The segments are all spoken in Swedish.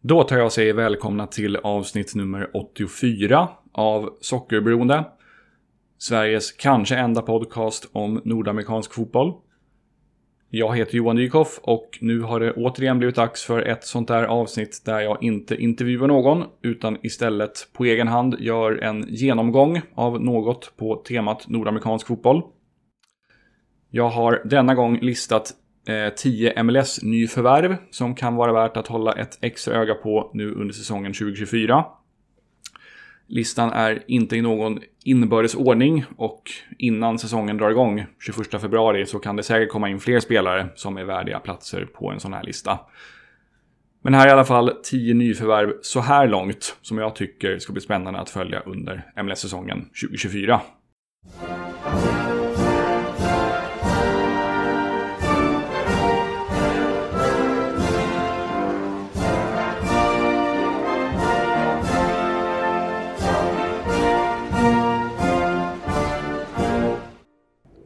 Då tar jag och säger välkomna till avsnitt nummer 84 av Sockerberoende. Sveriges kanske enda podcast om nordamerikansk fotboll. Jag heter Johan Dykhoff och nu har det återigen blivit dags för ett sånt där avsnitt där jag inte intervjuar någon utan istället på egen hand gör en genomgång av något på temat nordamerikansk fotboll. Jag har denna gång listat Eh, 10 MLS-nyförvärv som kan vara värt att hålla ett extra öga på nu under säsongen 2024. Listan är inte i någon inbördes ordning och innan säsongen drar igång 21 februari så kan det säkert komma in fler spelare som är värdiga platser på en sån här lista. Men här är i alla fall 10 nyförvärv så här långt som jag tycker ska bli spännande att följa under MLS-säsongen 2024.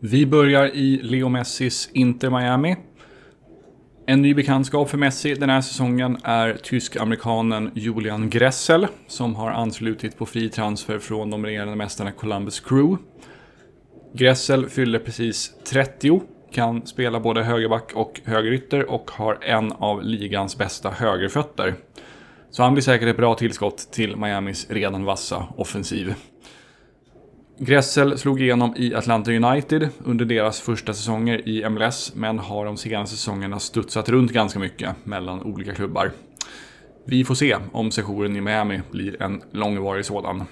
Vi börjar i Leo Messis Inter Miami. En ny bekantskap för Messi den här säsongen är tysk-amerikanen Julian Gressel som har anslutit på fri transfer från de regerande mästarna Columbus Crew. Gressel fyller precis 30, kan spela både högerback och högerytter och har en av ligans bästa högerfötter. Så han blir säkert ett bra tillskott till Miamis redan vassa offensiv. Gressel slog igenom i Atlanta United under deras första säsonger i MLS, men har de senaste säsongerna studsat runt ganska mycket mellan olika klubbar. Vi får se om sessionen i Miami blir en långvarig sådan.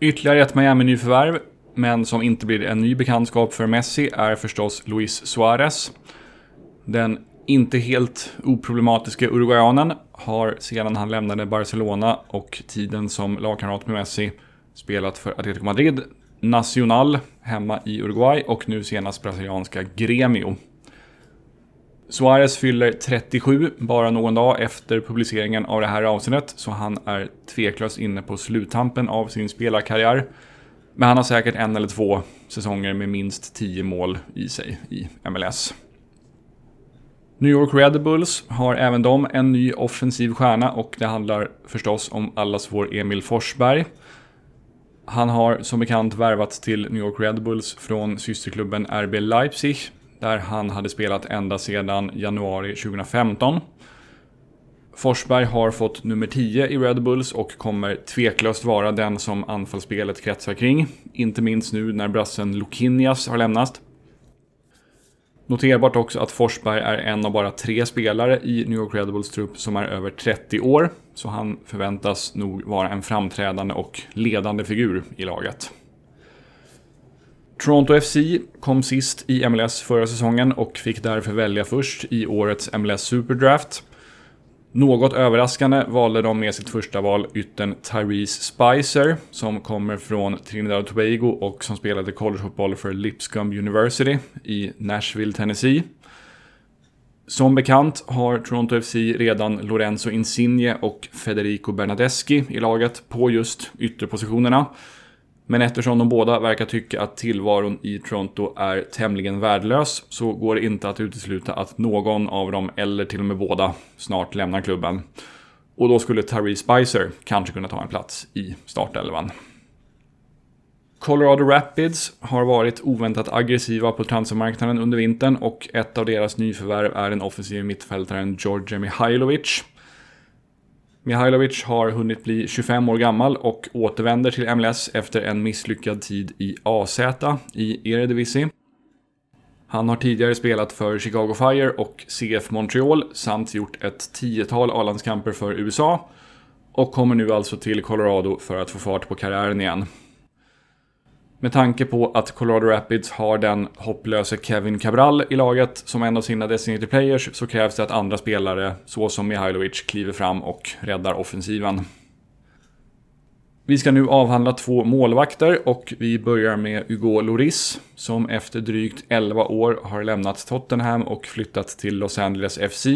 Ytterligare ett Miami-nyförvärv, men som inte blir en ny bekantskap för Messi, är förstås Luis Suarez. Den inte helt oproblematiske uruguayanen har sedan han lämnade Barcelona och tiden som lagkamrat med Messi Spelat för Atletico Madrid, Nacional hemma i Uruguay och nu senast brasilianska Gremio. Suarez fyller 37 bara någon dag efter publiceringen av det här avsnittet, så han är tveklöst inne på sluttampen av sin spelarkarriär. Men han har säkert en eller två säsonger med minst 10 mål i sig i MLS. New York Red Bulls har även de en ny offensiv stjärna och det handlar förstås om allas vår Emil Forsberg. Han har som bekant värvats till New York Red Bulls från systerklubben RB Leipzig, där han hade spelat ända sedan januari 2015. Forsberg har fått nummer 10 i Red Bulls och kommer tveklöst vara den som anfallsspelet kretsar kring. Inte minst nu när brassen Lukinjas har lämnat. Noterbart också att Forsberg är en av bara tre spelare i New York Red Bulls trupp som är över 30 år. Så han förväntas nog vara en framträdande och ledande figur i laget. Toronto FC kom sist i MLS förra säsongen och fick därför välja först i årets MLS Superdraft. Något överraskande valde de med sitt första val ytten Tyrese Spicer som kommer från Trinidad och Tobago och som spelade collegefotboll för Lipscomb University i Nashville, Tennessee. Som bekant har Toronto FC redan Lorenzo Insigne och Federico Bernadeschi i laget på just ytterpositionerna. Men eftersom de båda verkar tycka att tillvaron i Toronto är tämligen värdelös så går det inte att utesluta att någon av dem, eller till och med båda, snart lämnar klubben. Och då skulle Tyree Spicer kanske kunna ta en plats i startelvan. Colorado Rapids har varit oväntat aggressiva på transfermarknaden under vintern och ett av deras nyförvärv är den offensiva mittfältaren George Mihailovic. Mihailovic har hunnit bli 25 år gammal och återvänder till MLS efter en misslyckad tid i AZ i Eredivisie. Han har tidigare spelat för Chicago Fire och CF Montreal samt gjort ett tiotal A-landskamper för USA och kommer nu alltså till Colorado för att få fart på karriären igen. Med tanke på att Colorado Rapids har den hopplöse Kevin Cabral i laget som en av sina designated players så krävs det att andra spelare, såsom Mihailovic, kliver fram och räddar offensiven. Vi ska nu avhandla två målvakter och vi börjar med Hugo Loris som efter drygt 11 år har lämnat Tottenham och flyttat till Los Angeles FC.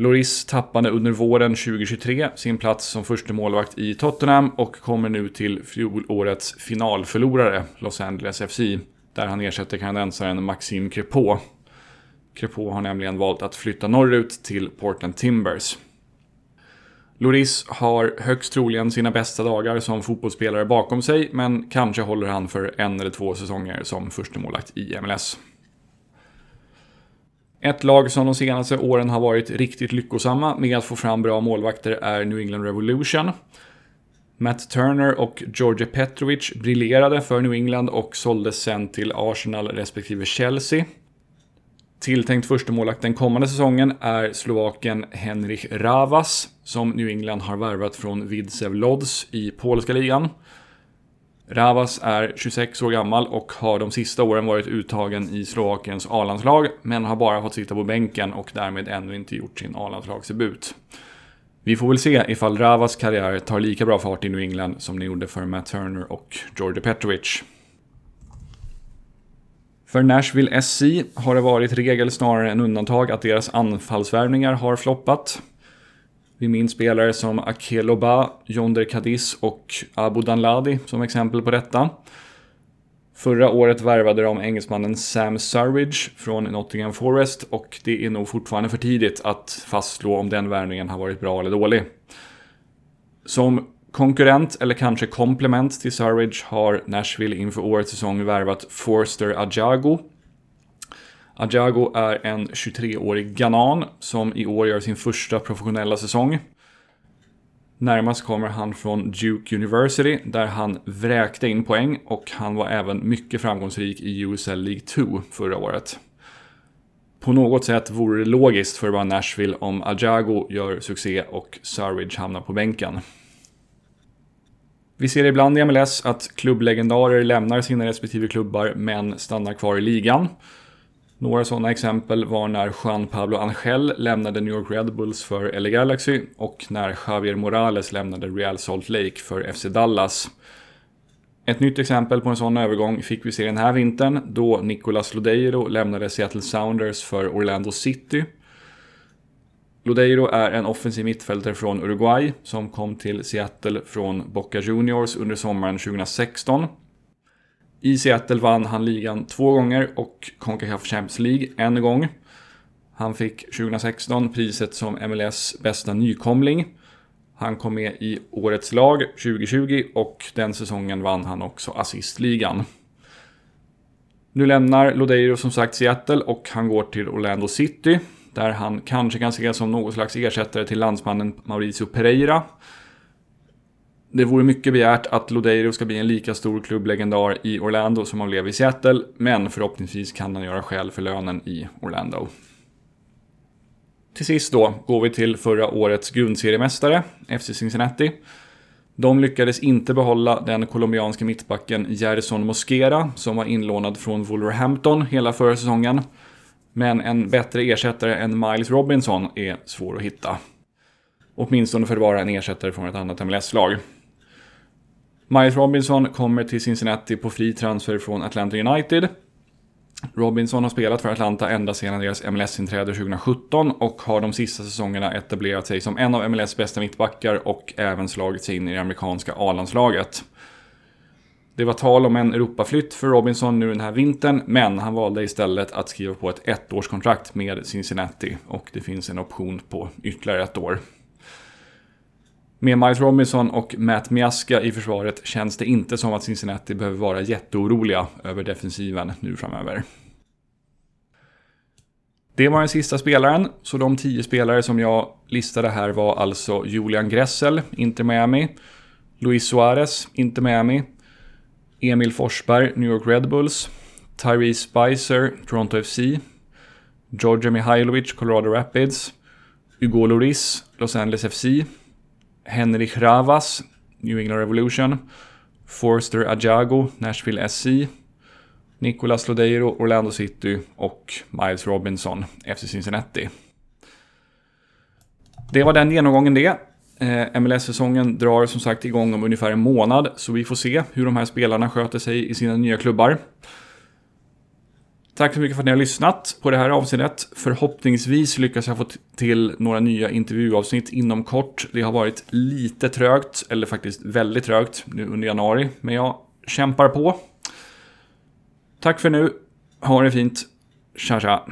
Loris tappade under våren 2023 sin plats som första målvakt i Tottenham och kommer nu till fjolårets finalförlorare Los Angeles FC, där han ersätter kanadensaren Maxime Crepeau. Crepeau har nämligen valt att flytta norrut till Portland Timbers. Loris har högst troligen sina bästa dagar som fotbollsspelare bakom sig, men kanske håller han för en eller två säsonger som förstemålvakt i MLS. Ett lag som de senaste åren har varit riktigt lyckosamma med att få fram bra målvakter är New England Revolution. Matt Turner och George Petrovic briljerade för New England och såldes sen till Arsenal respektive Chelsea. Tilltänkt förstemålvakt den kommande säsongen är slovaken Henrik Ravas, som New England har värvat från Vidzev Lodz i polska ligan. Ravas är 26 år gammal och har de sista åren varit uttagen i Slovakiens A-landslag, men har bara fått sitta på bänken och därmed ännu inte gjort sin A-landslagsdebut. Vi får väl se ifall Ravas karriär tar lika bra fart i New England som den gjorde för Matt Turner och George Petrovic. För Nashville SC har det varit regel snarare än undantag att deras anfallsvärvningar har floppat. Vi minns spelare som Akeloba, Jonder Cadiz och Abu Danladi som exempel på detta. Förra året värvade de engelsmannen Sam Surridge från Nottingham Forest och det är nog fortfarande för tidigt att fastslå om den värvningen har varit bra eller dålig. Som konkurrent, eller kanske komplement till Surridge, har Nashville inför årets säsong värvat Forster Ajago. Adjago är en 23-årig ghanan som i år gör sin första professionella säsong. Närmast kommer han från Duke University där han vräkte in poäng och han var även mycket framgångsrik i USL League 2 förra året. På något sätt vore det logiskt för bara Nashville om Adjago gör succé och Surridge hamnar på bänken. Vi ser ibland i MLS att klubblegendarer lämnar sina respektive klubbar men stannar kvar i ligan. Några sådana exempel var när Juan Pablo Angel lämnade New York Red Bulls för LA Galaxy och när Javier Morales lämnade Real Salt Lake för FC Dallas. Ett nytt exempel på en sån övergång fick vi se den här vintern då Nicolas Lodeiro lämnade Seattle Sounders för Orlando City. Lodeiro är en offensiv mittfältare från Uruguay som kom till Seattle från Boca Juniors under sommaren 2016. I Seattle vann han ligan två gånger och Concacaf Champions League en gång. Han fick 2016 priset som MLS bästa nykomling. Han kom med i årets lag 2020 och den säsongen vann han också assistligan. Nu lämnar Lodeiro som sagt Seattle och han går till Orlando City. Där han kanske kan ses som någon slags ersättare till landsmannen Mauricio Pereira. Det vore mycket begärt att Lodeiro ska bli en lika stor klubblegendar i Orlando som han blev i Seattle, men förhoppningsvis kan han göra skäl för lönen i Orlando. Till sist då går vi till förra årets grundseriemästare, FC Cincinnati. De lyckades inte behålla den colombianske mittbacken Gerson Mosquera som var inlånad från Wolverhampton hela förra säsongen. Men en bättre ersättare än Miles Robinson är svår att hitta. Åtminstone för att vara en ersättare från ett annat MLS-lag. Miles Robinson kommer till Cincinnati på fri transfer från Atlanta United. Robinson har spelat för Atlanta ända sedan deras MLS-inträde 2017 och har de sista säsongerna etablerat sig som en av MLS bästa mittbackar och även slagit sig in i det amerikanska A-landslaget. Det var tal om en Europaflytt för Robinson nu den här vintern, men han valde istället att skriva på ett ettårskontrakt med Cincinnati och det finns en option på ytterligare ett år. Med Miles Robinson och Matt Miaska i försvaret känns det inte som att Cincinnati behöver vara jätteoroliga över defensiven nu framöver. Det var den sista spelaren, så de tio spelare som jag listade här var alltså Julian Gressel, Inter Miami, Luis Suarez, Inter Miami, Emil Forsberg, New York Red Bulls, Tyrese Spicer, Toronto FC, Georgia Mihailovic, Colorado Rapids, Hugo Loris, Los Angeles FC, Henrik Ravas, New England Revolution, Forster Ajago, Nashville SC, Nicolas Lodeiro, Orlando City och Miles Robinson, FC Cincinnati. Det var den genomgången det. Eh, MLS-säsongen drar som sagt igång om ungefär en månad, så vi får se hur de här spelarna sköter sig i sina nya klubbar. Tack så mycket för att ni har lyssnat på det här avsnittet. Förhoppningsvis lyckas jag få till några nya intervjuavsnitt inom kort. Det har varit lite trögt, eller faktiskt väldigt trögt nu under januari, men jag kämpar på. Tack för nu. Ha det fint. Tja tja.